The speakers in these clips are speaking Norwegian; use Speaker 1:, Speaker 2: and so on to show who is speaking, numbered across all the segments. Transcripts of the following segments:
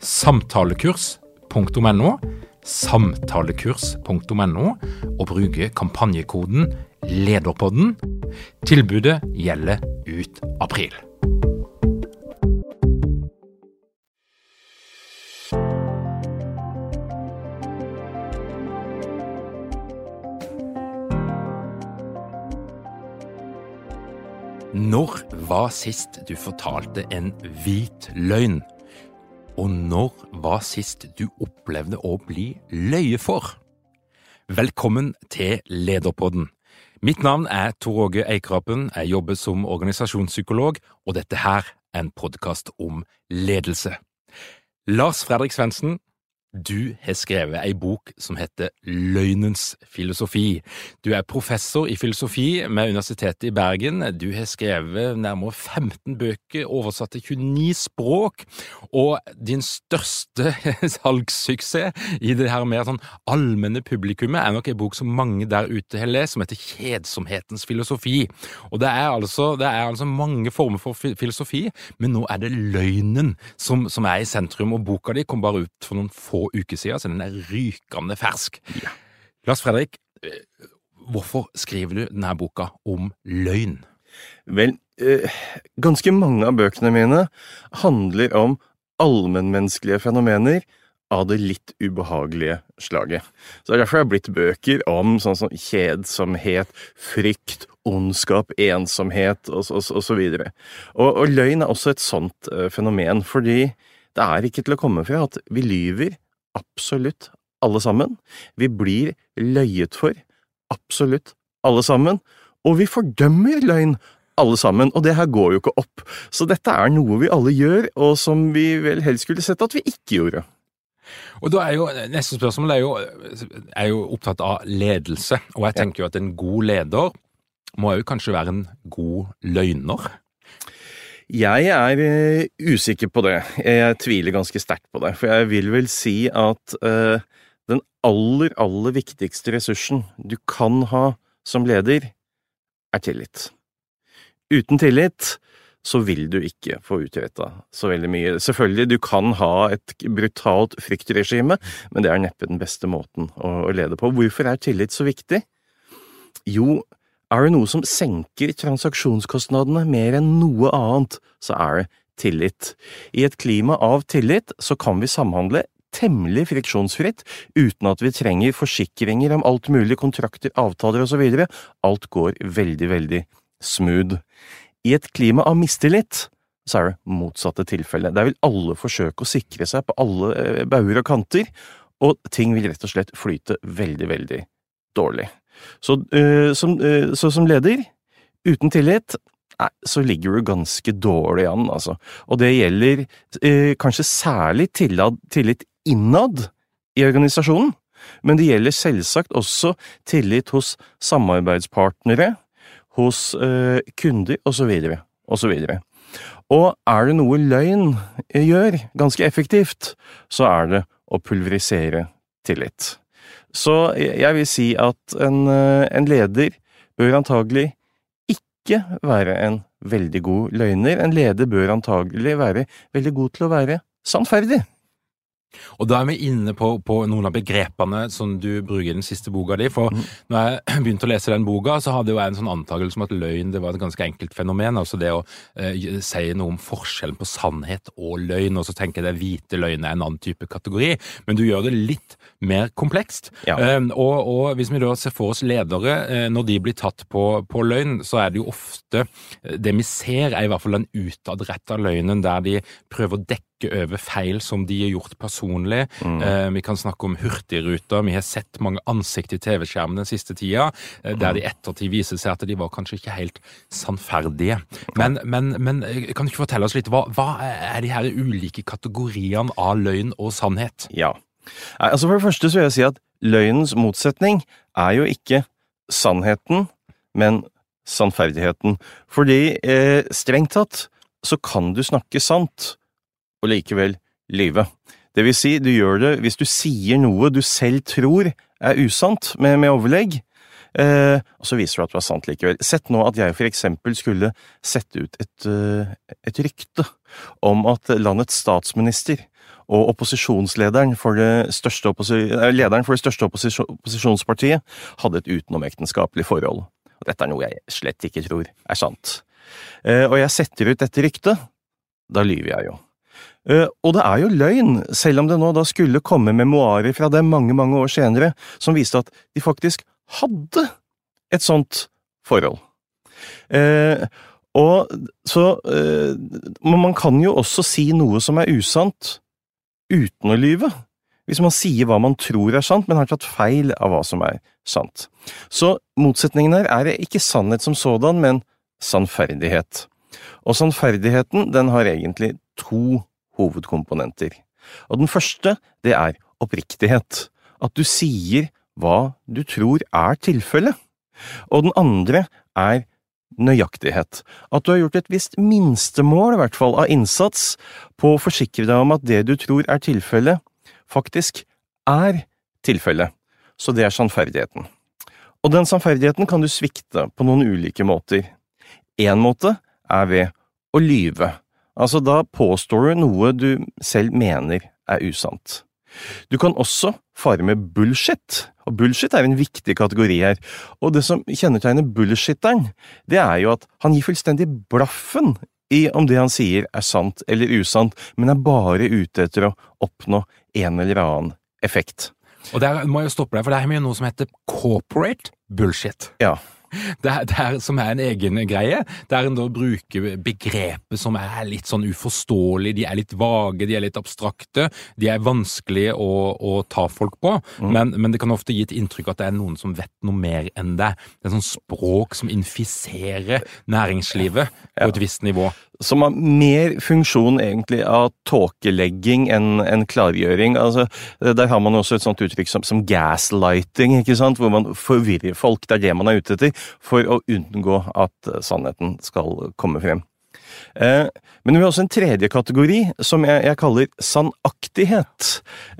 Speaker 1: samtalekurs.no, samtalekurs.no, og bruke kampanjekoden LEDERPODDEN. Tilbudet gjelder ut april. Når var sist du fortalte en hvit løgn? Og når var sist du opplevde å bli løye for? Velkommen til Lederpodden. Mitt navn er Tor Åge Eikrapen, jeg jobber som organisasjonspsykolog, og dette her er en podkast om ledelse. Lars Fredrik Svendsen, du har skrevet ei bok som heter Løgnens filosofi. Du er professor i filosofi med Universitetet i Bergen. Du har skrevet nærmere 15 bøker, oversatt til 29 språk, og din største salgssuksess i det her mer sånn allmenne publikummet er nok ei bok som mange der ute har lest, som heter Kjedsomhetens filosofi. Og det er altså, det er altså mange former for filosofi, men nå er det løgnen som, som er i sentrum, og boka di kom bare ut for noen få uker siden, så den er rykende fersk. Ja. Lars Fredrik, eh, hvorfor skriver du denne boka om løgn?
Speaker 2: Vel, eh, ganske mange av bøkene mine handler om allmennmenneskelige fenomener av det litt ubehagelige slaget. Så er derfor det jeg blitt bøker om sånn som kjedsomhet, frykt, ondskap, ensomhet osv. Og, og, så videre. og, og løgn er også et sånt uh, fenomen, fordi det er ikke til å komme fra at vi lyver absolutt alle sammen. Vi blir løyet for absolutt alle sammen. Og vi fordømmer løgn alle sammen, og det her går jo ikke opp. Så dette er noe vi alle gjør, og som vi vel helst skulle sett at vi ikke gjorde.
Speaker 1: Og da er jo Neste spørsmål er jo, er jo opptatt av ledelse, og jeg tenker jo at en god leder må jo kanskje være en god løgner?
Speaker 2: Jeg er uh, usikker på det. Jeg tviler ganske sterkt på det. For jeg vil vel si at uh, den aller, aller viktigste ressursen du kan ha som leder, er tillit. Uten tillit så vil du ikke få utretta så veldig mye. Selvfølgelig, du kan ha et brutalt fryktregime, men det er neppe den beste måten å, å lede på. Hvorfor er tillit så viktig? Jo, er det noe som senker transaksjonskostnadene mer enn noe annet, så er det tillit. I et klima av tillit så kan vi samhandle temmelig friksjonsfritt, uten at vi trenger forsikringer om alt mulig, kontrakter, avtaler osv. Alt går veldig, veldig smooth. I et klima av mistillit så er det motsatte tilfellet. Der vil alle forsøke å sikre seg på alle eh, bauger og kanter, og ting vil rett og slett flyte veldig, veldig dårlig. Så, øh, som, øh, så som leder, uten tillit, nei, så ligger du ganske dårlig an, altså. Og det gjelder uh, kanskje særlig tillit innad i organisasjonen, men det gjelder selvsagt også tillit hos samarbeidspartnere, hos kunder, osv., osv. Og er det noe løgn gjør ganske effektivt, så er det å pulverisere tillit. Så jeg vil si at en, eh, en leder bør antagelig ikke være en veldig god løgner. En leder bør antagelig være veldig god til å være sannferdig.
Speaker 1: Og da er vi inne på, på, noen av begrepene som du bruker i den siste boka di. For mm. når jeg begynte å lese den boka, så hadde jeg en sånn antakelse om at løgn det var et ganske enkelt fenomen. Altså det å eh, si noe om forskjellen på sannhet og løgn. Og så tenker jeg at hvite løgn er en annen type kategori. Men du gjør det litt mer komplekst. Ja. Eh, og, og, hvis vi da ser for oss ledere, eh, når de blir tatt på, på, løgn, så er det jo ofte eh, Det vi ser, er i hvert fall den utadretta løgnen der de prøver å dekke over feil som de har gjort personlig. Mm. Eh, vi kan snakke om Hurtigruta. Vi har sett mange ansikt i TV-skjermen den siste tida, eh, der det i ettertid viser seg at de var kanskje ikke helt sannferdige. Men, men, men eh, kan du ikke fortelle oss litt, hva, hva, er de her ulike kategoriene av løgn og sannhet?
Speaker 2: Ja. Altså For det første så vil jeg si at løgnens motsetning er jo ikke sannheten, men sannferdigheten. Fordi eh, strengt tatt så kan du snakke sant og likevel lyve. Det vil si, du gjør det hvis du sier noe du selv tror er usant, med, med overlegg, eh, og så viser du at det var sant likevel. Sett nå at jeg for eksempel skulle sette ut et, eh, et rykte om at landets statsminister og opposisjonslederen for det største, opposi lederen for det største opposisjonspartiet hadde et utenomektenskapelig forhold. Og dette er noe jeg slett ikke tror er sant. Eh, og jeg setter ut dette ryktet. Da lyver jeg jo. Eh, og det er jo løgn, selv om det nå da skulle komme memoarer fra dem mange, mange år senere som viste at de faktisk hadde et sånt forhold. Eh, og så eh, Man kan jo også si noe som er usant, uten å lyve. Hvis man sier hva man tror er sant, men har tatt feil av hva som er sant. Så motsetningen her er ikke sannhet som sådan, men sannferdighet. Og sannferdigheten, den har egentlig to hovedkomponenter. Og den første, det er oppriktighet. At du sier hva du tror er tilfellet. Og den andre er nøyaktighet. At du har gjort et visst minstemål, i hvert fall, av innsats på å forsikre deg om at det du tror er tilfellet, faktisk er tilfellet. Så det er sannferdigheten. Og den sannferdigheten kan du svikte på noen ulike måter. Én måte er ved å lyve. Altså, da påstår du noe du selv mener er usant. Du kan også fare med bullshit, og bullshit er en viktig kategori her. Og det som kjennetegner bullshitteren, det er jo at han gir fullstendig blaffen i om det han sier er sant eller usant, men er bare ute etter å oppnå en eller annen effekt.
Speaker 1: Og der må jeg stoppe deg, for det er noe som heter corporate bullshit.
Speaker 2: Ja.
Speaker 1: Det er, det er, som er en egen greie, der en da bruker begreper som er litt sånn uforståelige, de er litt vage, de er litt abstrakte, de er vanskelige å, å ta folk på, mm. men, men, det kan ofte gi et inntrykk at det er noen som vet noe mer enn det. Det er sånn språk som infiserer næringslivet på et visst nivå
Speaker 2: som har mer funksjon egentlig av tåkelegging enn en klargjøring. Altså, der har man også et sånt uttrykk som, som, gaslighting, hvor man forvirrer folk. Det er det man er ute etter, for å unngå at sannheten skal komme frem. Eh, men vi har også en tredje kategori, som jeg, jeg, kaller sannaktighet.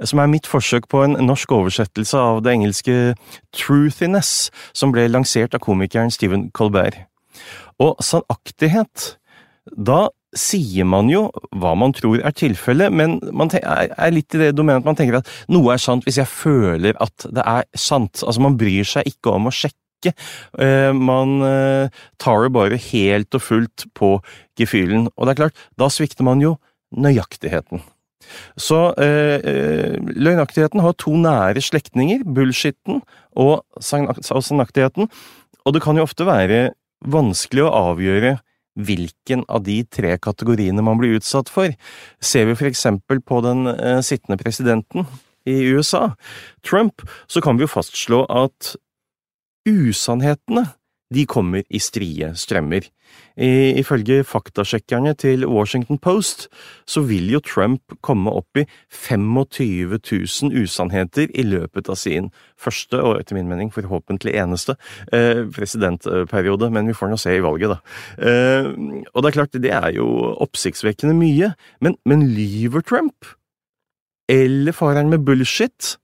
Speaker 2: Som er mitt forsøk på en norsk oversettelse av det engelske truthiness, som ble lansert av komikeren Stephen Colbert. Og sannaktighet da sier man jo hva man tror er tilfellet, men man er litt i det domenet at man tenker at noe er sant hvis jeg føler at det er sant. Altså, man bryr seg ikke om å sjekke. Eh, man eh, tar det bare helt og fullt på gefühlen. Og det er klart, da svikter man jo nøyaktigheten. Så eh, eh løgnaktigheten har to nære slektninger, bullshitten og sannaktigheten, og det kan jo ofte være vanskelig å avgjøre hvilken av de tre kategoriene man blir utsatt for. Ser vi for eksempel på den eh, sittende presidenten i USA, Trump, så kan vi jo fastslå at usannhetene de kommer i strie strømmer. Ifølge faktasjekkerne til Washington Post så vil jo Trump komme opp i 25 000 usannheter i løpet av sin første, og etter min mening forhåpentlig eneste, eh, presidentperiode, men vi får nå se i valget, da. Eh, og det er klart, det er jo oppsiktsvekkende mye, men, men lyver Trump? Eller farer han med bullshit?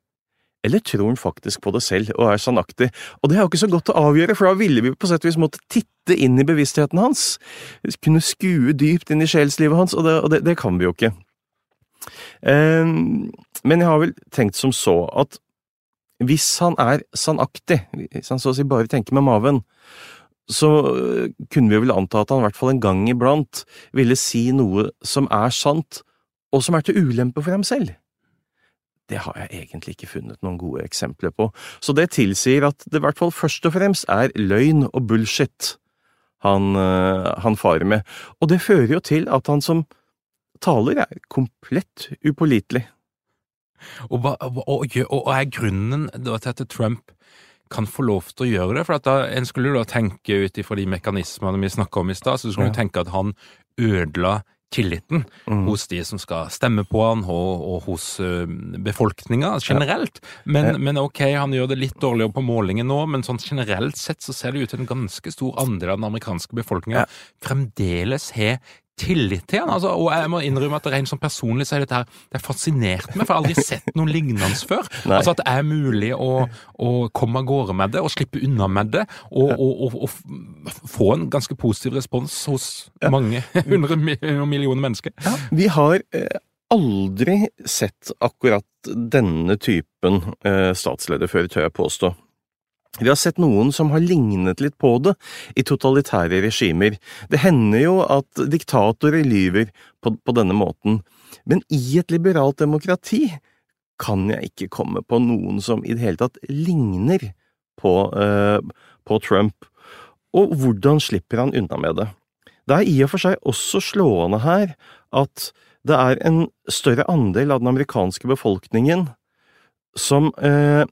Speaker 2: Eller tror han faktisk på det selv og er sannaktig? Og det er jo ikke så godt å avgjøre, for da ville vi på sett og vis måtte titte inn i bevisstheten hans. Kunne skue dypt inn i sjelslivet hans, og det, og det, det kan vi jo ikke. Um, men jeg har vel tenkt som så at hvis han er sannaktig, hvis han så å si bare tenker med maven, så øh, kunne vi vel anta at han i hvert fall en gang iblant ville si noe som er sant, og som er til ulempe for ham selv. Det har jeg egentlig ikke funnet noen gode eksempler på, så det tilsier at det i hvert fall først og fremst er løgn og bullshit han, øh, han farer med, og det fører jo til at han som taler er komplett upålitelig.
Speaker 1: Og, og, og, og er grunnen til at Trump kan få lov til å gjøre det? For da, En skulle jo da tenke ut ifra de mekanismene vi snakka om i stad, så skulle ja. tenke at han ødela tilliten mm. hos de som skal stemme på han, og, og hos uh, befolkninga generelt. Men, ja. men, ok, han gjør det litt dårligere på målingen nå, men sånn generelt sett så ser det ut til en ganske stor andel av den amerikanske befolkninga ja. fremdeles har tillit til han. Altså, og jeg må innrømme at rent sånn personlig så er dette her, det er fascinert meg, for jeg har aldri sett noe lignende før. Altså At det er mulig å, å, komme av gårde med det, og slippe unna med det, og, og, og få en ganske positiv respons hos ja. mange hundre millioner mennesker.
Speaker 2: Ja, vi har eh, aldri sett akkurat denne typen eh, statsleder før, tør jeg påstå. Vi har sett noen som har lignet litt på det i totalitære regimer. Det hender jo at diktatorer lyver på, på, denne måten, men i et liberalt demokrati kan jeg ikke komme på noen som i det hele tatt ligner på, eh, på Trump. Og hvordan slipper han unna med det? Det er i og for seg også slående her at det er en større andel av den amerikanske befolkningen som uh,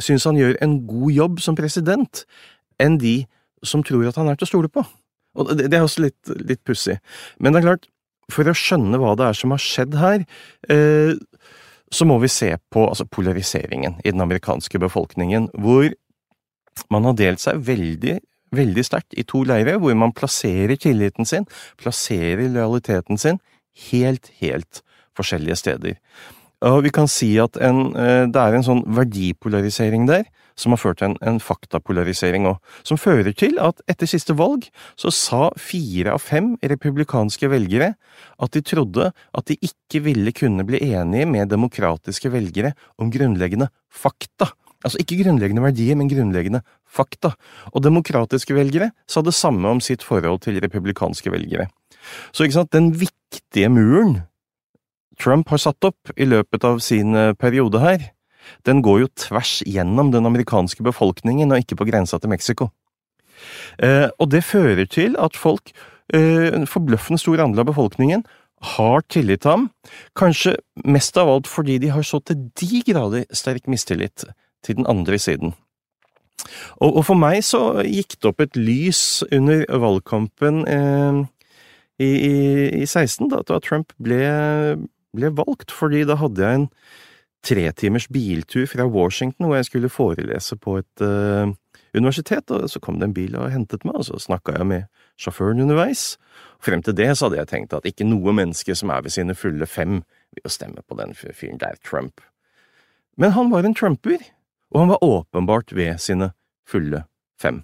Speaker 2: syns han gjør en god jobb som president, enn de som tror at han er til å stole på. Og det, det er også litt, litt pussig. Men det er klart, for å skjønne hva det er som har skjedd her, eh, så må vi se på altså, polariseringen i den amerikanske befolkningen, hvor man har delt seg veldig, veldig sterkt i to leirer, hvor man plasserer tilliten sin, plasserer lojaliteten sin, helt, helt forskjellige steder. Og vi kan si at en, eh, det er en sånn verdipolarisering der, som har ført til en, en faktapolarisering òg, som fører til at etter siste valg så sa fire av fem republikanske velgere at de trodde at de ikke ville kunne bli enige med demokratiske velgere om grunnleggende fakta. Altså ikke grunnleggende verdier, men grunnleggende fakta. Og demokratiske velgere sa det samme om sitt forhold til republikanske velgere. Så ikke sant, den viktige muren Trump har satt opp i løpet av sin eh, periode her, den går jo tvers gjennom den amerikanske befolkningen og ikke på grensa til Mexico. Eh, og det fører til at folk, eh, en forbløffende stor andel av befolkningen, har tillit til ham, kanskje mest av alt fordi de har så til de grader sterk mistillit til den andre siden. Og, og for meg så gikk det opp et lys under valgkampen eh, i, i, i 16, da, da Trump ble, ble valgt, fordi da hadde jeg en tretimers biltur fra Washington hvor jeg skulle forelese på et uh, universitet, og så kom det en bil og hentet meg, og så snakka jeg med sjåføren underveis. Frem til det så hadde jeg tenkt at ikke noe menneske som er ved sine fulle fem, vil stemme på den fyren der, Trump. Men han var en trumper, og han var åpenbart ved sine fulle fem.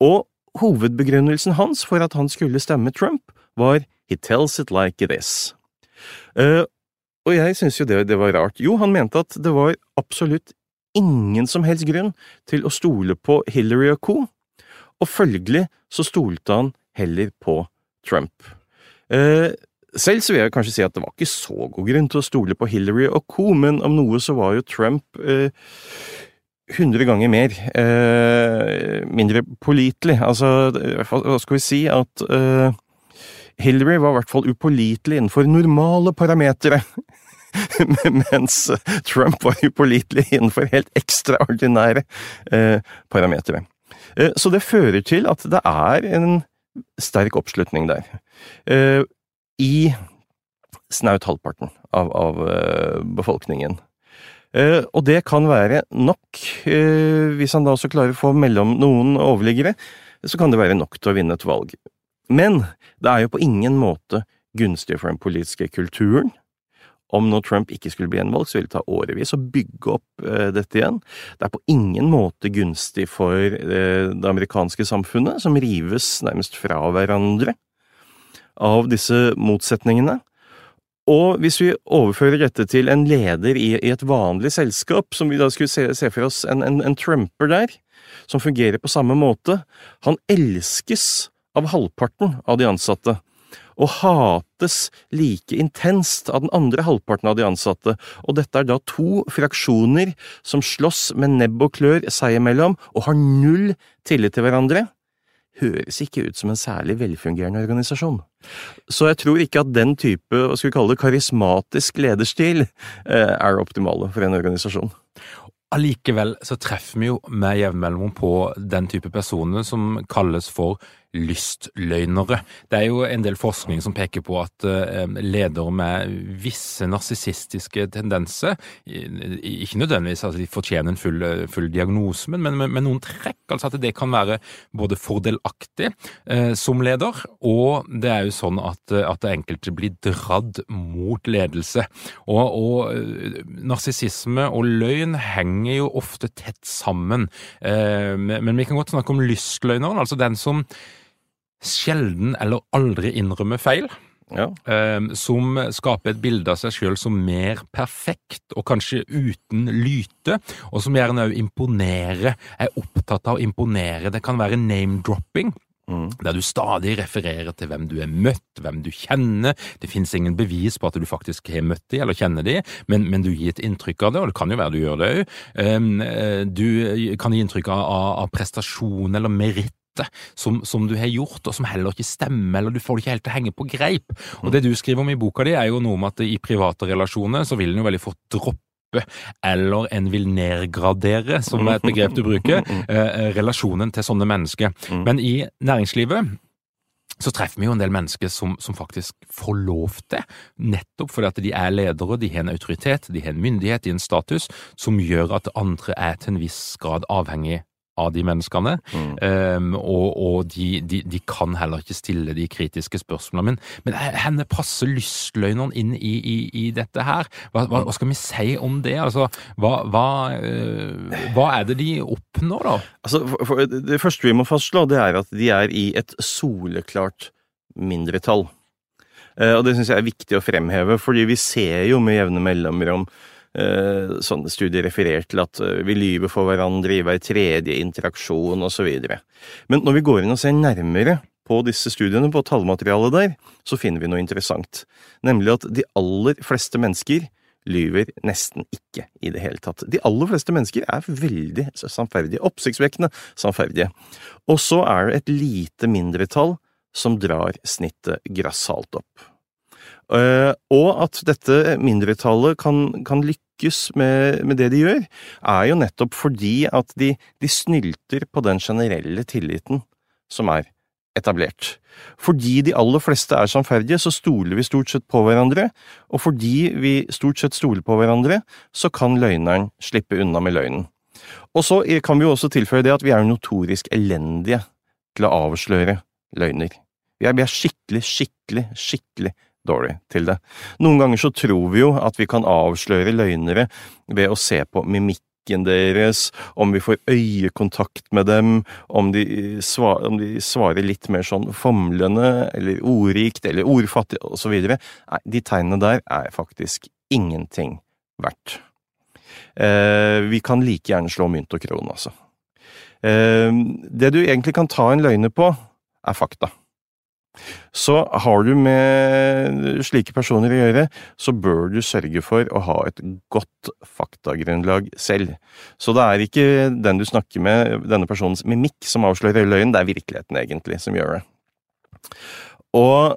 Speaker 2: Og hovedbegrunnelsen hans for at han skulle stemme Trump, var He tells it like it is. Uh, og jeg syns jo det, det, var rart. Jo, han mente at det var absolutt ingen som helst grunn til å stole på Hillary og co., og følgelig så stolte han heller på Trump. Uh, selv så vil jeg kanskje si at det var ikke så god grunn til å stole på Hillary og co., men om noe så var jo Trump hundre eh, ganger mer eh, mindre pålitelig. Altså, hva skal vi si, at eh, Hillary var i hvert fall upålitelig innenfor normale parametere, mens Trump var upålitelig innenfor helt ekstraordinære eh, parametere. Eh, så det fører til at det er en sterk oppslutning der. Eh, I snaut halvparten av, av eh, befolkningen. Og det kan være nok, hvis han da også klarer å få mellom noen overliggere, så kan det være nok til å vinne et valg. Men det er jo på ingen måte gunstig for den politiske kulturen. Om nå Trump ikke skulle bli gjenvalgt, så vil det ta årevis å bygge opp eh, dette igjen. Det er på ingen måte gunstig for eh, det amerikanske samfunnet, som rives nærmest fra hverandre av disse motsetningene. Og hvis vi overfører dette til en leder i, i et vanlig selskap, som vi da skulle se, se for oss en, en, en trumper der, som fungerer på samme måte, han elskes av halvparten av de ansatte og hates like intenst av den andre halvparten av de ansatte, og dette er da to fraksjoner som slåss med nebb og klør seg imellom og har null tillit til hverandre, høres ikke ut som en særlig velfungerende organisasjon. Så jeg tror ikke at den type, hva skal vi kalle det, karismatisk lederstil eh, er optimale for en organisasjon.
Speaker 1: Allikevel så treffer vi jo med jevn mellomrom på den type personer som kalles for lystløgnere. Det er jo en del forskning som peker på at eh, ledere med visse narsissistiske tendenser, ikke nødvendigvis at de fortjener en full, full diagnose, men, men, noen trekk, altså at det kan være både fordelaktig eh, som leder, og det er jo sånn at, at enkelte blir dradd mot ledelse. Og, og eh, narsissisme og løgn henger jo ofte tett sammen, eh, men vi kan godt snakke om lystløgneren, altså den som sjelden eller aldri innrømme feil. Ja. Um, som skaper et bilde av seg sjøl som mer perfekt, og kanskje uten lyte, og som gjerne òg imponerer, er opptatt av å imponere. Det kan være name-dropping. Mm. Der du stadig refererer til hvem du er møtt, hvem du kjenner. Det finnes ingen bevis på at du faktisk har møtt dem eller kjenner dem, men, men, du gir et inntrykk av det, og det kan jo være du gjør det òg. Um, eh, du kan gi inntrykk av, av prestasjon eller meritt som, som, du har gjort, og som heller ikke stemmer, eller du får det ikke helt til å henge på greip. Og Det du skriver om i boka di, er jo noe om at i private relasjoner så vil en jo veldig fort droppe eller en vil nedgradere, som er et begrep du bruker, eh, relasjonen til sånne mennesker. Mm. Men i næringslivet så treffer vi jo en del mennesker som, som, faktisk får lov til, nettopp fordi at de er ledere, de har en autoritet, de har en myndighet, de har en status, som gjør at andre er til en viss grad avhengig av de menneskene. Mm. Um, og, og de, de, de, kan heller ikke stille de kritiske spørsmålene. Men, men henne passer lystløgneren inn i, i, i dette her? Hva, hva, hva, skal vi si om det? Altså, hva, uh, hva er det de oppnår, da?
Speaker 2: Altså, for, for, det første vi må fastslå, det er at de er i et soleklart mindretall. Uh, og det syns jeg er viktig å fremheve, fordi vi ser jo med jevne mellomrom Sånne studier referert til at eh, vi lyver for hverandre i hver tredje interaksjon osv. Men når vi går inn og ser nærmere på disse studiene, på tallmaterialet der, så finner vi noe interessant. Nemlig at de aller fleste mennesker lyver nesten ikke i det hele tatt. De aller fleste mennesker er veldig samferdige, oppsiktsvekkende samferdige. Og så er det et lite mindretall som drar snittet grassat opp. Uh, og at dette mindretallet kan, kan lykkes med, med, det de gjør, er jo nettopp fordi at de, de snylter på den generelle tilliten som er etablert. Fordi de aller fleste er samferdige, så stoler vi stort sett på hverandre, og fordi vi stort sett stoler på hverandre, så kan løgneren slippe unna med løgnen. Og så kan vi jo også tilføye det at vi er notorisk elendige til å avsløre løgner. Vi er, vi er skikkelig, skikkelig, skikkelig dårlig til det. Noen ganger så tror vi jo at vi kan avsløre løgnere ved å se på mimikken deres, om vi får øyekontakt med dem, om de, svarer, om de svarer litt mer sånn famlende eller ordrikt eller ordfattig osv. Nei, de tegnene der er faktisk ingenting verdt. Eh, vi kan like gjerne slå mynt og kron, altså. Eh, det du egentlig kan ta en løgner på, er fakta. Så har du med slike personer å gjøre, så bør du sørge for å ha et godt faktagrunnlag selv. Så det er ikke den du snakker med, denne personens mimikk, som avslører løgnen, det er virkeligheten egentlig som gjør det. Og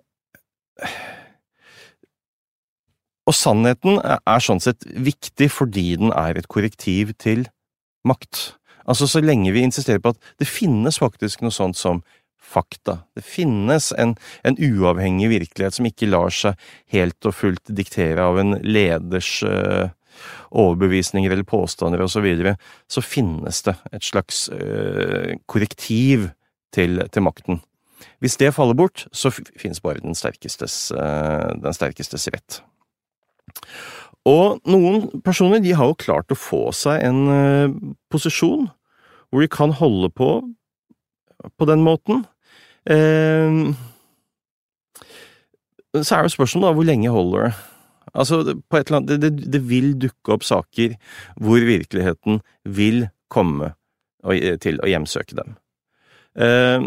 Speaker 2: og sannheten er sånn sett viktig fordi den er et korrektiv til makt. Altså, så lenge vi insisterer på at det finnes faktisk noe sånt som fakta. Det finnes en, en, uavhengig virkelighet som ikke lar seg helt og fullt diktere av en leders uh, overbevisninger eller påstander osv., så, videre, så finnes det et slags uh, korrektiv til, til, makten. Hvis det faller bort, så finnes bare den sterkestes, uh, den sterkestes rett. Og noen personer de har jo klart å få seg en posisjon hvor de kan holde på på den måten, Eh, så er jo spørsmålet da, hvor lenge holder det? Altså, på et eller annet, det, det, det vil dukke opp saker hvor virkeligheten vil komme til å hjemsøke dem. Eh,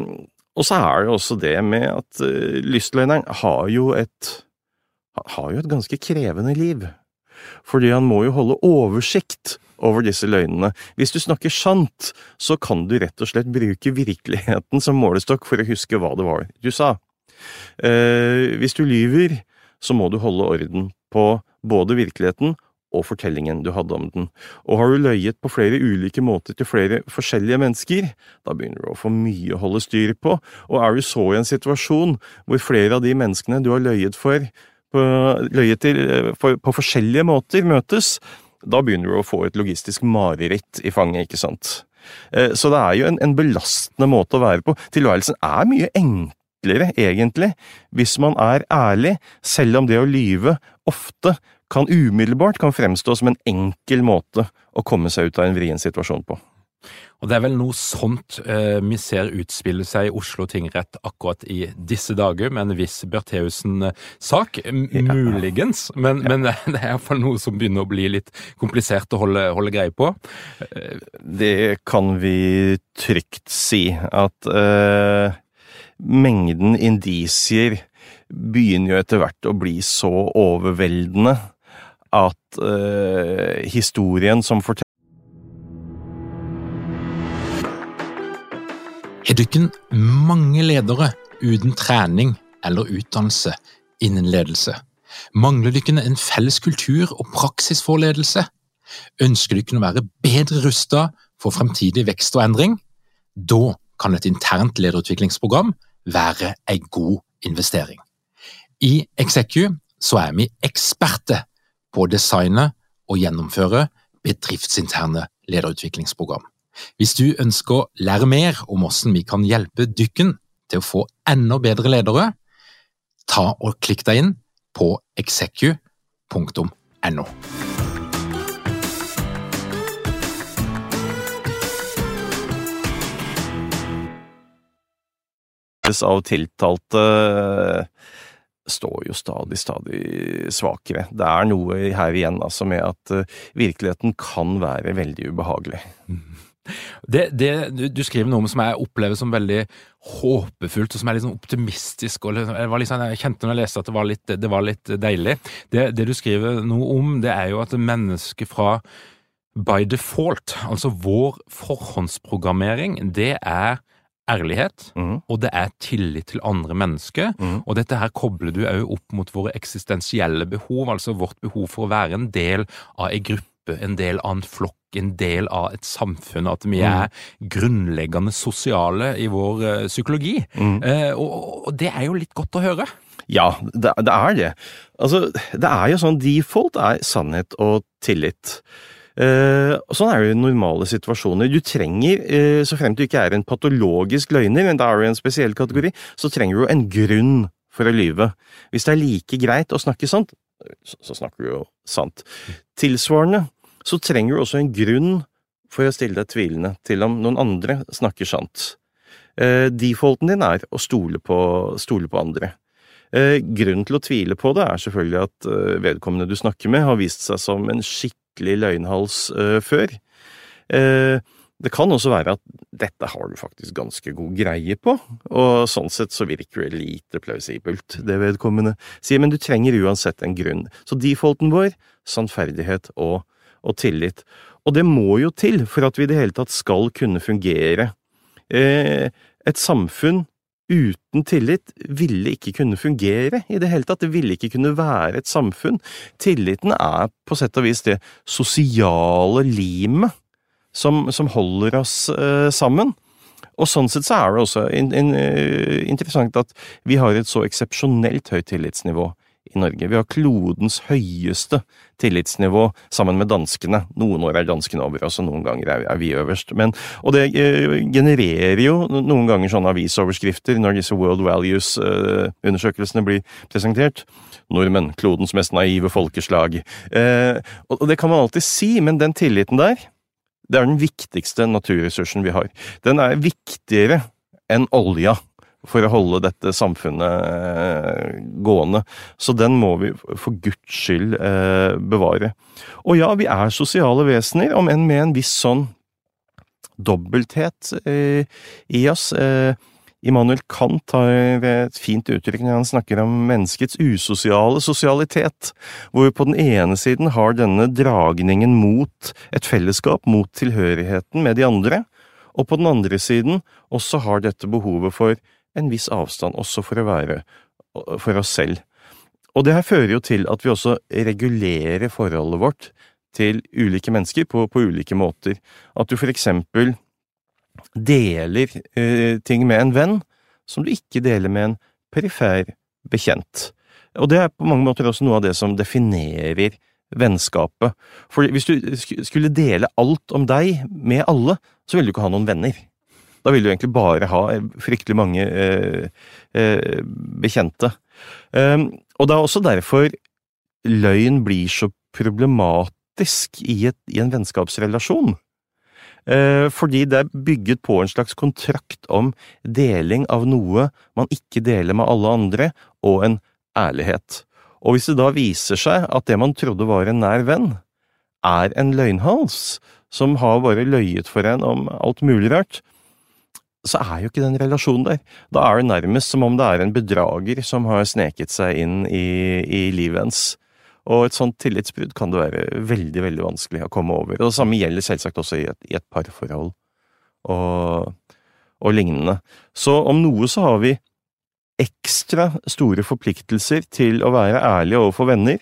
Speaker 2: og så er det også det med at eh, lystløgneren har jo et har jo et ganske krevende liv. Fordi han må jo holde oversikt over disse løgnene. Hvis du snakker sant, så kan du rett og slett bruke virkeligheten som målestokk for å huske hva det var du sa. Eh, hvis du lyver, så må du holde orden på både virkeligheten og fortellingen du hadde om den. Og har du løyet på flere ulike måter til flere forskjellige mennesker, da begynner du å få mye å holde styr på, og er du så i en situasjon hvor flere av de menneskene du har løyet for, på, løyet til, for, på forskjellige måter møtes, da begynner du å få et logistisk mareritt i fanget, ikke sant? Eh, så det er jo en, en belastende måte å være på. Tilværelsen er mye enklere, egentlig, hvis man er ærlig, selv om det å lyve ofte kan umiddelbart kan fremstå som en enkel måte å komme seg ut av en vrien situasjon på.
Speaker 1: Og Det er vel noe sånt eh, vi ser utspille seg i Oslo tingrett akkurat i disse dager, med en viss Bertheussen-sak. Ja. Muligens, men, ja. men, det er iallfall noe som begynner å bli litt komplisert å holde, holde greie på.
Speaker 2: Det kan vi trygt si, at eh, mengden indisier begynner jo etter hvert å bli så overveldende at eh, historien som forteller
Speaker 1: Er dykken mange ledere uten trening eller utdannelse innen ledelse? Mangler dykken en felles kultur og praksis for ledelse? Ønsker dykken å være bedre rusta for fremtidig vekst og endring? Da kan et internt lederutviklingsprogram være en god investering. I Execu så er vi eksperter på å designe og gjennomføre bedriftsinterne lederutviklingsprogram. Hvis du ønsker å lære mer om hvordan vi kan hjelpe dykken til å få enda bedre ledere, ta og klikk deg inn på execu.no.
Speaker 2: av tiltalte står jo stadig, stadig svakere. Det er noe her igjen altså med at uh, virkeligheten kan være veldig ubehagelig.
Speaker 1: Det, det, du skriver noe om som jeg opplever som veldig håpefullt, og som er litt sånn optimistisk. og liksom, jeg, kjente når jeg leste at det var litt, det var litt deilig. Det, det, du skriver noe om, det er jo at mennesket fra by default, altså vår forhåndsprogrammering, det er ærlighet, mm. og det er tillit til andre mennesker. Mm. Og dette her kobler du òg opp mot våre eksistensielle behov, altså vårt behov for å være en del av ei gruppe, en del av en flokk, en del av et samfunn. At vi er grunnleggende sosiale i vår uh, psykologi. Mm. Og, og, det er jo litt godt å høre.
Speaker 2: Ja, det, det er det. Altså, det er jo sånn default er sannhet og tillit. Uh, sånn er det i normale situasjoner. Du trenger, uh, så fremt du ikke er en patologisk løgner, men da er du i en spesiell kategori, så trenger du en grunn for å lyve. Hvis det er like greit å snakke sant, så, så snakker du jo sant. Tilsvarende så trenger du også en grunn for å stille deg tvilende til om noen andre snakker sant. Uh, defaulten din er å stole på, stole på andre. Grunnen til å tvile på det er selvfølgelig at vedkommende du snakker med, har vist seg som en skikkelig løgnhals før. Det kan også være at dette har du faktisk ganske god greie på, og sånn sett så virker det lite plausibelt, det vedkommende sier, men du trenger uansett en grunn. Så defaulten vår, sannferdighet og, og tillit. Og det må jo til for at vi i det hele tatt skal kunne fungere. Eh, et samfunn uten tillit ville ikke kunne fungere i det hele tatt. Det ville ikke kunne være et samfunn. Tilliten er på sett og vis det sosiale limet som, som holder oss eh, sammen. Og sånn sett så er det også uh, interessant at vi har et så eksepsjonelt høyt tillitsnivå i Norge. Vi har klodens høyeste tillitsnivå sammen med danskene. Noen år er danskene over oss, og noen ganger er, vi øverst. Men, og det eh, genererer jo noen ganger sånne avisoverskrifter når disse World Values-undersøkelsene eh, blir presentert. Nordmenn, klodens mest naive folkeslag. Eh, og det kan man alltid si, men den tilliten der, det er den viktigste naturressursen vi har. Den er viktigere enn olja for å holde dette samfunnet eh, gående. Så den må vi for guds skyld eh, bevare. Og ja, vi er sosiale vesener, om enn med en viss sånn dobbelthet eh, i oss. Immanuel Kant har et fint uttrykk når han snakker om menneskets usosiale sosialitet, hvor vi på den ene siden har denne dragningen mot et fellesskap, mot tilhørigheten med de andre, og på den andre siden også har dette behovet for en viss avstand, også for å være for oss selv. Og det her fører jo til at vi også regulerer forholdet vårt til ulike mennesker på, på ulike måter. At du for eksempel deler eh, ting med en venn som du ikke deler med en perifer bekjent. Og det er på mange måter også noe av det som definerer vennskapet. For hvis du skulle dele alt om deg med alle, så ville du ikke ha noen venner. Da vil du egentlig bare ha fryktelig mange eh, eh, bekjente. Um, og det er også derfor løgn blir så problematisk i, et, i en vennskapsrelasjon. Eh, fordi det er bygget på en slags kontrakt om deling av noe man ikke deler med alle andre, og en ærlighet. Og hvis det da viser seg at det man trodde var en nær venn, er en løgnhals som har bare løyet for en om alt mulig rart, så er jo ikke den relasjonen der. Da er det nærmest som om det er en bedrager som har sneket seg inn i, i livet hennes. Og et sånt tillitsbrudd kan det være veldig, veldig vanskelig å komme over. Og det samme gjelder selvsagt også i et, i et parforhold og, og lignende. Så om noe så har vi ekstra store forpliktelser til å være ærlige overfor venner,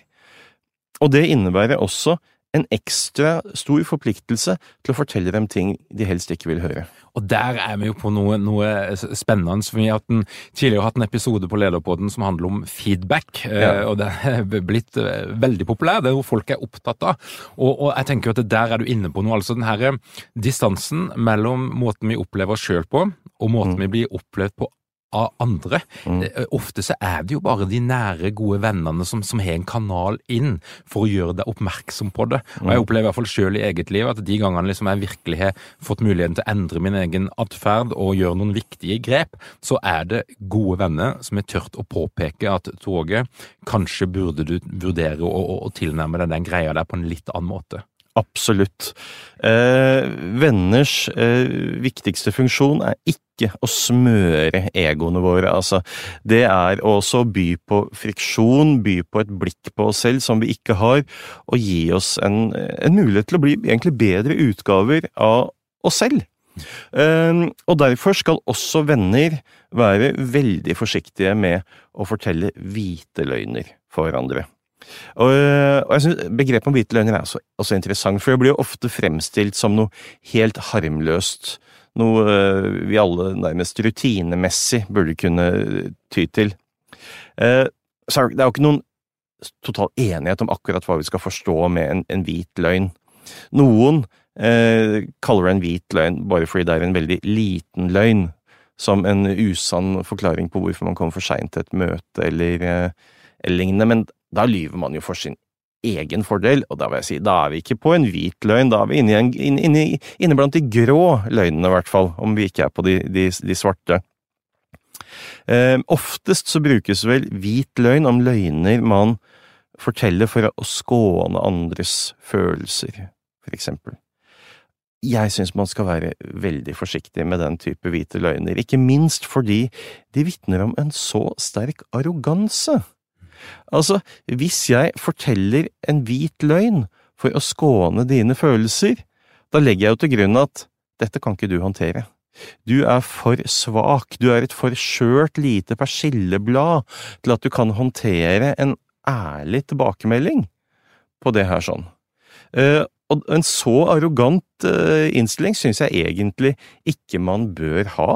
Speaker 2: og det innebærer også en ekstra stor forpliktelse til å fortelle dem ting de helst ikke vil høre.
Speaker 1: Og der er vi jo på noe, noe spennende. for Vi har tidligere hatt en episode på Lederpodden som handler om feedback, eh, ja. og det er blitt eh, veldig populær. Det er noe folk er opptatt av. Og, og jeg tenker at der er du inne på noe. altså den her distansen mellom måten vi opplever oss sjøl på, og måten mm. vi blir opplevd på av andre. Mm. Eh, ofte så er det jo bare de nære, gode vennene som, som, har en kanal inn for å gjøre deg oppmerksom på det. Og Jeg mm. opplever i hvert fall selv i eget liv at de gangene liksom jeg virkelig har fått muligheten til å endre min egen atferd og gjøre noen viktige grep, så er det gode venner som har tørt å påpeke at toget, kanskje burde du vurdere å, å, å tilnærme deg den greia der på en litt annen måte.
Speaker 2: Absolutt. Eh, venners eh, viktigste funksjon er ikke å smøre egoene våre. Altså, det er også å by på friksjon, by på et blikk på oss selv som vi ikke har, og gi oss en, en mulighet til å bli egentlig bedre utgaver av oss selv. Eh, og derfor skal også venner være veldig forsiktige med å fortelle hvite løgner for hverandre. Og, og jeg synes Begrepet om hvite løgner er også, også, interessant, for det blir jo ofte fremstilt som noe helt harmløst. Noe uh, vi alle nærmest rutinemessig burde kunne ty til. Så det er jo ikke noen total enighet om akkurat hva vi skal forstå med en, en hvit løgn. Noen eh, kaller det en hvit løgn bare fordi det er en veldig liten løgn, som en usann forklaring på hvorfor man kommer for seint til et møte eller, eller lignende, men da lyver man jo for sin egen fordel, og da vil jeg si, da er vi ikke på en hvit løgn, da er vi inne, inne, inne, inne blant de grå løgnene, i hvert fall, om vi ikke er på de, de, de svarte. Eh, oftest så brukes vel hvit løgn om løgner man forteller for å skåne andres følelser, for eksempel. Jeg syns man skal være veldig forsiktig med den type hvite løgner, ikke minst fordi de vitner om en så sterk arroganse. Altså, hvis jeg forteller en hvit løgn for å skåne dine følelser, da legger jeg jo til grunn at dette kan ikke du håndtere. Du er for svak, du er et for skjørt lite persilleblad til at du kan håndtere en ærlig tilbakemelding på det her sånn. Uh, og en så arrogant uh, innstilling synes jeg egentlig ikke man bør ha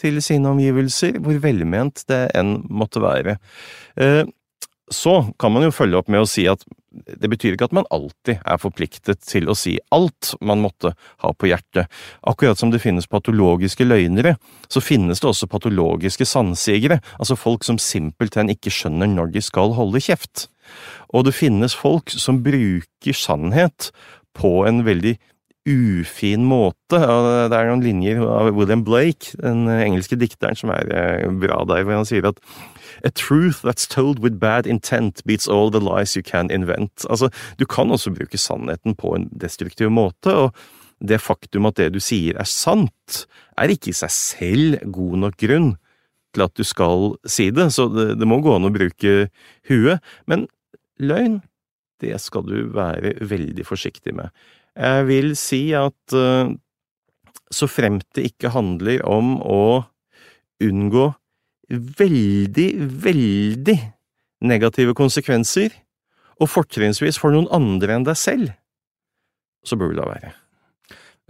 Speaker 2: til sine omgivelser, hvor velment det enn måtte være. Så kan man jo følge opp med å si at det betyr ikke at man alltid er forpliktet til å si alt man måtte ha på hjertet. Akkurat som det finnes patologiske løgnere, så finnes det også patologiske sannsigere, altså folk som simpelthen ikke skjønner når de skal holde kjeft. Og det finnes folk som bruker sannhet på en veldig ufin måte. Det er noen linjer av William Blake, den engelske dikteren, som er eh, bra der, hvor han sier at A truth that's told with bad intent beats all the lies you can invent. Altså, du kan også bruke sannheten på en destruktiv måte, og det faktum at det du sier er sant, er ikke i seg selv god nok grunn til at du skal si det, så det, det må gå an å bruke huet. Men løgn, det skal du være veldig forsiktig med. Jeg vil si at uh, så fremt det ikke handler om å unngå veldig, veldig negative konsekvenser, og fortrinnsvis for noen andre enn deg selv, så bør du la være.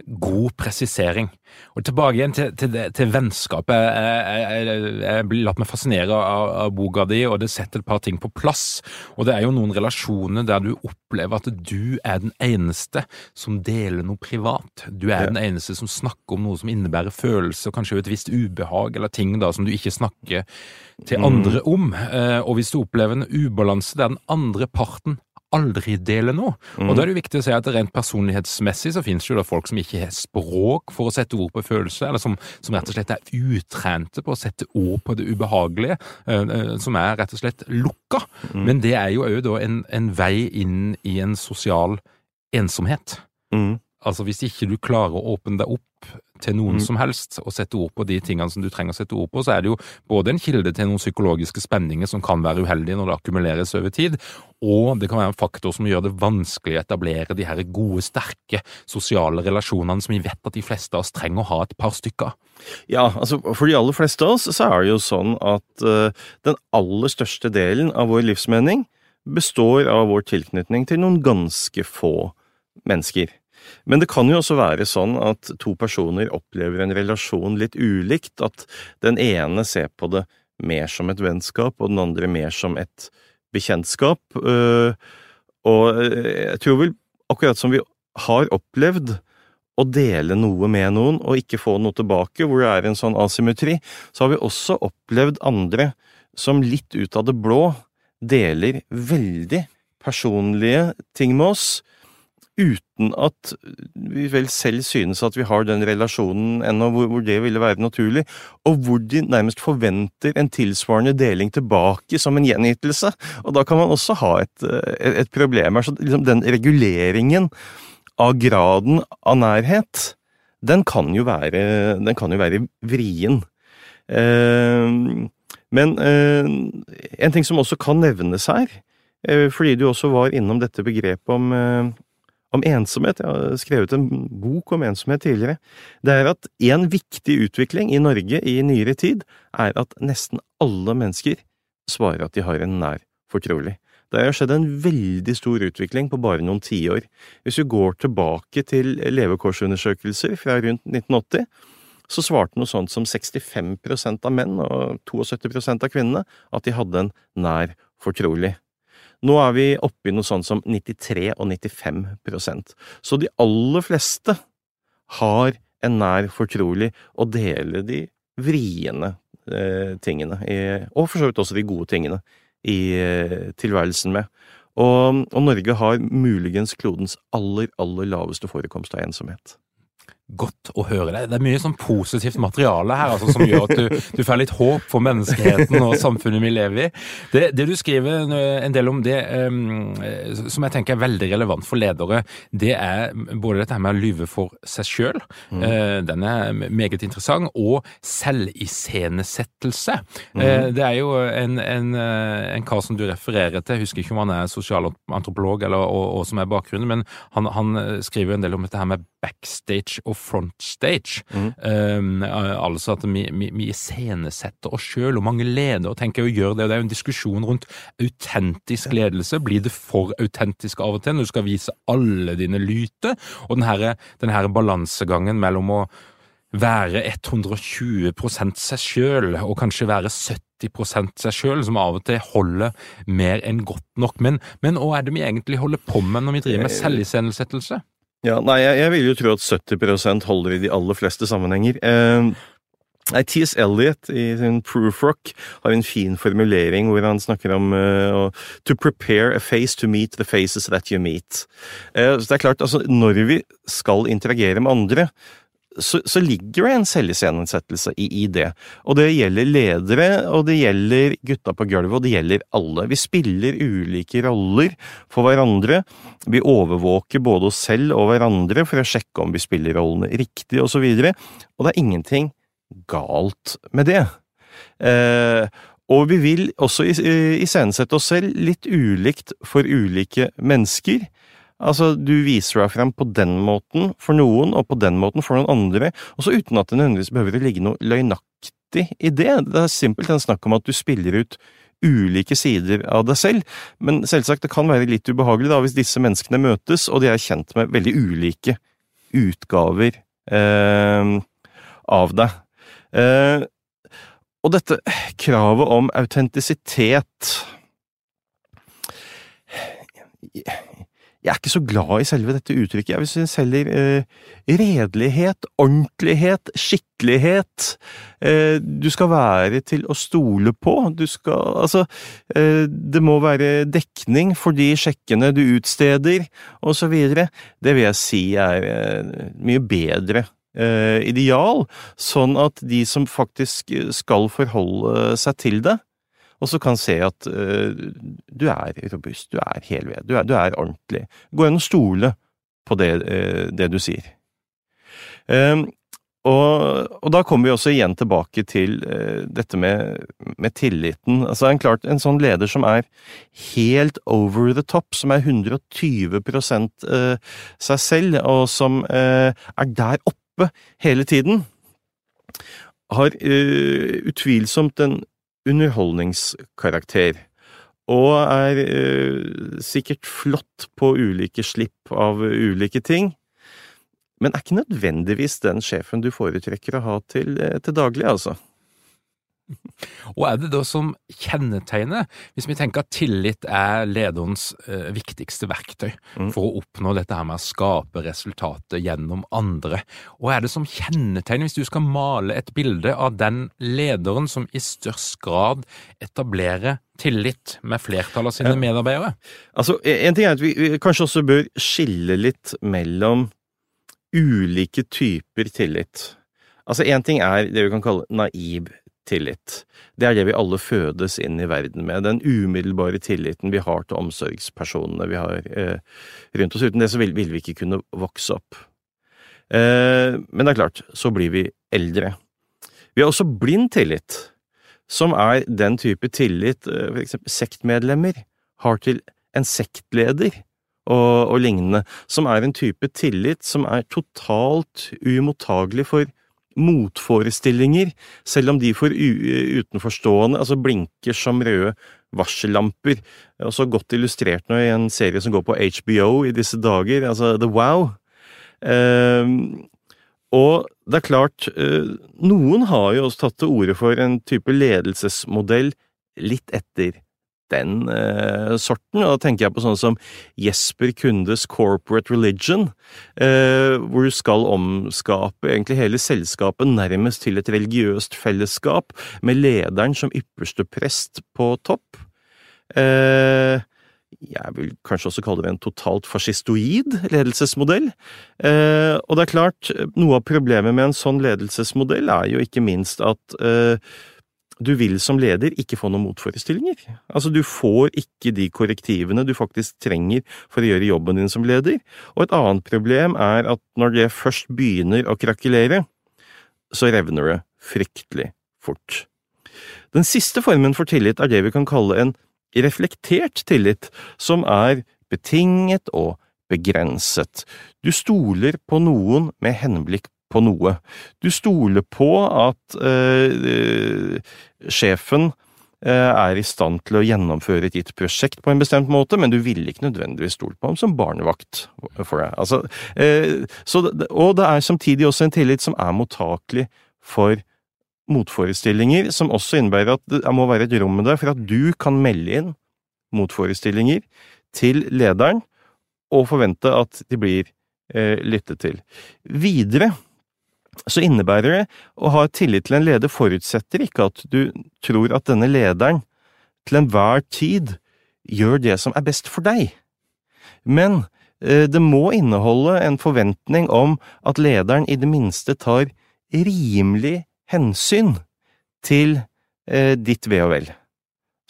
Speaker 1: God presisering. Og tilbake igjen til, til, til vennskapet. Jeg, jeg, jeg blir latt meg fascinere av, av, boka di, og det setter et par ting på plass. Og det er jo noen relasjoner der du opplever at du er den eneste som deler noe privat. Du er ja. den eneste som snakker om noe som innebærer følelse, og kanskje et visst ubehag, eller ting da som du ikke snakker til mm. andre om. Eh, og hvis du opplever en ubalanse der den andre parten aldri dele noe. Mm. Og Da er det viktig å si at rent personlighetsmessig så finnes det jo folk som ikke har språk for å sette ord på følelser, eller som, som, rett og slett er utrente på å sette ord på det ubehagelige, uh, som er rett og slett lukka. Mm. Men det er jo òg da en, en, vei inn i en sosial ensomhet. Mm. Altså Hvis ikke du klarer å åpne deg opp til noen mm. som helst og sette ord på de tingene som du trenger å sette ord på, så er det jo både en kilde til noen psykologiske spenninger som kan være uheldige når det akkumuleres over tid, og det kan være en faktor som gjør det vanskelig å etablere de her gode, sterke sosiale relasjonene som vi vet at de fleste av oss trenger å ha et par stykker
Speaker 2: Ja, altså for de aller fleste av oss så er det jo sånn at uh, den aller største delen av vår livsmening består av vår tilknytning til noen ganske få mennesker. Men det kan jo også være sånn at to personer opplever en relasjon litt ulikt, at den ene ser på det mer som et vennskap, og den andre mer som et bekjentskap. Øh, og øh, jeg tror vel, akkurat som vi har opplevd å dele noe med noen og ikke få noe tilbake, hvor det er en sånn asymmetri, så har vi også opplevd andre som litt ut av det blå deler veldig personlige ting med oss, uten at vi vel selv synes at vi har den relasjonen ennå hvor, det ville være naturlig, og hvor de nærmest forventer en tilsvarende deling tilbake som en gjenytelse. Og da kan man også ha et, et, et problem her. Så liksom den reguleringen av graden av nærhet, den kan jo være, kan jo være vrien. Eh, men eh, en ting som også kan nevnes her, eh, fordi du også var innom dette begrepet om eh, om ensomhet. Jeg har skrevet en bok om ensomhet tidligere. Det er at en viktig utvikling i Norge i nyere tid er at nesten alle mennesker svarer at de har en nær fortrolig. Det har skjedd en veldig stor utvikling på bare noen tiår. Hvis vi går tilbake til levekårsundersøkelser fra rundt 1980, så svarte noe sånt som 65% av menn og 72% av kvinnene at de hadde en nær fortrolig. Nå er vi oppe i noe sånt som 93 og 95% Så de aller fleste har en nær fortrolig å dele de vriene eh, tingene, i, og for så vidt også de gode tingene, i eh, tilværelsen med. Og, og Norge har muligens klodens aller, aller laveste forekomst av ensomhet.
Speaker 1: Godt å høre deg. Det er mye sånn positivt materiale her altså, som gjør at du, du, får litt håp for menneskeheten og samfunnet vi lever i. Det, det du skriver en del om, det um, som jeg tenker er veldig relevant for ledere, det er både dette med å lyve for seg sjøl, mm. uh, den er meget interessant, og selviscenesettelse. Mm. Uh, det er jo en, en, en, kar som du refererer til, jeg husker ikke om han er sosialantropolog eller og, og som er bakgrunnen, men han, han skriver en del om dette her med backstage og frontstage. Mm. Um, altså at vi, vi, vi iscenesetter oss sjøl, og mange ledere tenker å gjøre det. og Det er jo en diskusjon rundt autentisk ledelse. Blir det for autentisk av og til når du skal vise alle dine lyter? Og den her, den her balansegangen mellom å være 120 seg sjøl, og kanskje være 70 seg sjøl, som av og til holder mer enn godt nok. Men, men hva er det vi egentlig holder på med når vi driver med selviscenesettelse?
Speaker 2: Ja, nei, jeg, jeg vil jo tro at 70% holder i de aller fleste sammenhenger. Eh, T.S. Eliot i sin Proof Rock har en fin formulering hvor han snakker om uh, to prepare a face to meet the faces that you meet. Uh, så det er klart, altså, når vi skal interagere med andre, så, så ligger det en selviscenesettelse i, i det. Og det gjelder ledere, og det gjelder gutta på gulvet, og det gjelder alle. Vi spiller ulike roller for hverandre. Vi overvåker både oss selv og hverandre for å sjekke om vi spiller rollene riktig, og så. Og det er ingenting galt med det. Eh, og vi vil også iscenesette oss selv litt ulikt for ulike mennesker. Altså, du viser deg frem på den måten for noen, og på den måten for noen andre, også uten at det nødvendigvis behøver å ligge noe løgnaktig i det. Det er simpelthen snakk om at du spiller ut ulike sider av deg selv, men selvsagt, det kan være litt ubehagelig da hvis disse menneskene møtes, og de er kjent med veldig ulike utgaver eh, av deg. Eh, og dette kravet om autentisitet jeg er ikke så glad i selve dette uttrykket. Jeg vil synes heller eh, redelighet, ordentlighet, skikkelighet. Eh, du skal være til å stole på. Du skal Altså, eh, det må være dekning for de sjekkene du utsteder, og så videre. Det vil jeg si er eh, mye bedre Eh, ideal, sånn at de som faktisk skal forholde seg til det, også kan se at uh, du er robust, du er helved, du du er ordentlig. Gå inn og stole på det, uh, det du sier. Um, og, og, da kommer vi også igjen tilbake til uh, dette med, med, tilliten. Altså en, klart, en sånn leder som er helt over the top, som er 120 uh, seg selv, og som uh, er der oppe hele tiden, har utvilsomt en underholdningskarakter. Og er eh, sikkert flott på ulike slipp av ulike ting. Men er ikke nødvendigvis den sjefen du foretrekker å ha til, uh, til daglig, altså.
Speaker 1: Og er det da som kjennetegner, hvis vi tenker at tillit er lederens eh, viktigste verktøy mm. for å oppnå dette her med å skape resultater gjennom andre, og er det som kjennetegner, hvis du skal male et bilde av den lederen som i størst grad etablerer tillit med flertallet av sine ja. medarbeidere?
Speaker 2: Altså, En ting er at vi, vi kanskje også bør skille litt mellom ulike typer tillit. Altså, Én ting er det vi kan kalle naiv tillit. Det er det vi alle fødes inn i verden med, den umiddelbare tilliten vi har til omsorgspersonene vi har eh, rundt oss. Uten det så vil, vil, vi ikke kunne vokse opp. Eh, men det er klart, så blir vi eldre. Vi har også blind tillit, som er den type tillit eh, for eksempel sektmedlemmer har til en sektleder. Og, og lignende, som er en type tillit som er totalt uimottagelig for motforestillinger, selv om de for utenforstående altså blinker som røde varsellamper. Også godt illustrert nå i en serie som går på HBO i disse dager, altså The Wow. Eh, og det er klart, eh, noen har jo også tatt til orde for en type ledelsesmodell litt etter den eh, sorten. Og da tenker jeg på sånne som Jesper Kundes Corporate Religion, eh, hvor du skal omskape egentlig hele selskapet nærmest til et religiøst fellesskap, med lederen som ypperste prest på topp. Eh, jeg vil kanskje også kalle det en totalt fascistoid ledelsesmodell. Eh, og det er klart, noe av problemet med en sånn ledelsesmodell er jo ikke minst at eh, du vil som leder ikke få noen motforestillinger. Altså, du får ikke de korrektivene du faktisk trenger for å gjøre jobben din som leder. Og et annet problem er at når det først begynner å krakelere, så revner det fryktelig fort. Den siste formen for tillit er det vi kan kalle en reflektert tillit, som er betinget og begrenset. Du stoler på noen med henblikk på noe. Du stoler på at uh, sjefen uh, er i stand til å gjennomføre et gitt prosjekt på en bestemt måte, men du ville ikke nødvendigvis stolt på ham som barnevakt for deg. Altså, uh, så, og det er samtidig også en tillit som er mottakelig for motforestillinger, som også innebærer at det må være et rom deg for at du kan melde inn motforestillinger til lederen, og forvente at de blir lyttet til. Videre så innebærer det å ha tillit til en leder forutsetter ikke at du tror at denne lederen til enhver tid gjør det som er best for deg. Men eh, det må inneholde en forventning om at lederen i det minste tar rimelig hensyn til eh, ditt ve og vel.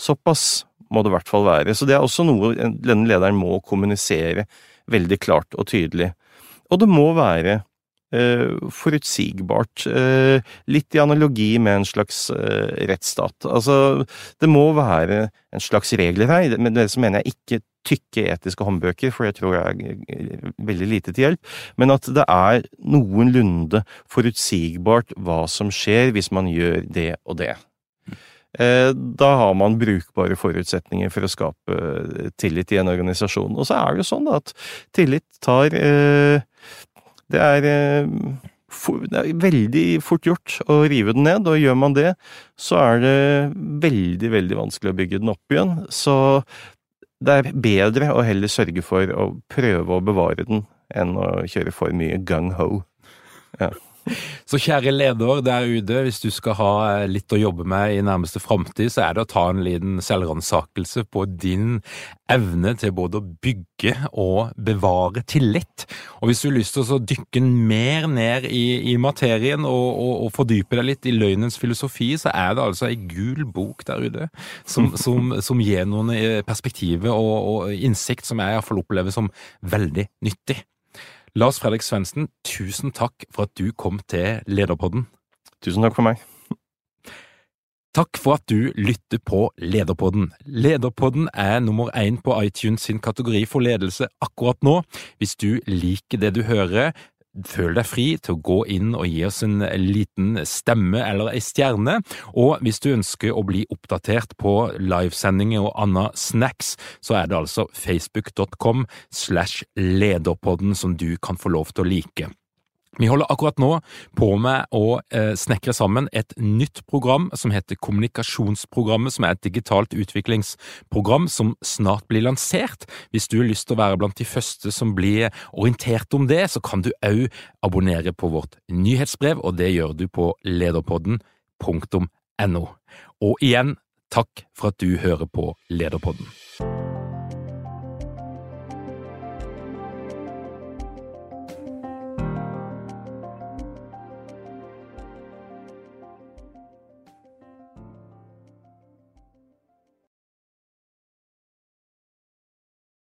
Speaker 2: Såpass må det i hvert fall være. Så det er også noe denne lederen må kommunisere veldig klart og tydelig. Og det må være forutsigbart, eh, litt i analogi med en slags eh, rettsstat. Altså, det må være en slags regler her, men det mener jeg ikke tykke etiske håndbøker, for jeg tror jeg er veldig lite til hjelp, men at det er noenlunde forutsigbart hva som skjer hvis man gjør det og det. Eh, da har man brukbare forutsetninger for å skape eh, tillit i en organisasjon. Og så er det jo sånn at tillit tar eh, Det er det er veldig fort gjort å rive den ned, og gjør man det, så er det veldig, veldig vanskelig å bygge den opp igjen. Så det er bedre å heller sørge for å prøve å bevare den enn å kjøre for mye gung-ho. Ja.
Speaker 1: Så kjære leder der ute, hvis du skal ha eh, litt å jobbe med i nærmeste framtid, så er det å ta en liten selvransakelse på din evne til både å bygge og bevare tillit. Og hvis du har lyst til å dykke mer ned i, i materien og, og, og, fordype deg litt i løgnens filosofi, så er det altså ei gul bok der ute som, som, som gir noen eh, perspektiver og, og innsikt som jeg iallfall opplever som veldig nyttig. Lars Fredrik Svendsen, tusen takk for at du kom til Lederpodden.
Speaker 2: Tusen takk for meg.
Speaker 1: Takk for at du lytter på Lederpodden. Lederpodden er nummer én på iTunes sin kategori for ledelse akkurat nå. Hvis du liker det du hører, Føl deg fri til å gå inn og gi oss en liten stemme eller ei stjerne, og hvis du ønsker å bli oppdatert på livesendinger og anna snacks, så er det altså facebook.com slash lederpodden som du kan få lov til å like. Vi holder akkurat nå på med å eh, snekre sammen et nytt program som heter Kommunikasjonsprogrammet, som er et digitalt utviklingsprogram som snart blir lansert. Hvis du har lyst til å være blant de første som blir orientert om det, så kan du òg abonnere på vårt nyhetsbrev, og det gjør du på lederpodden.no. Og igjen, takk for at du hører på Lederpodden.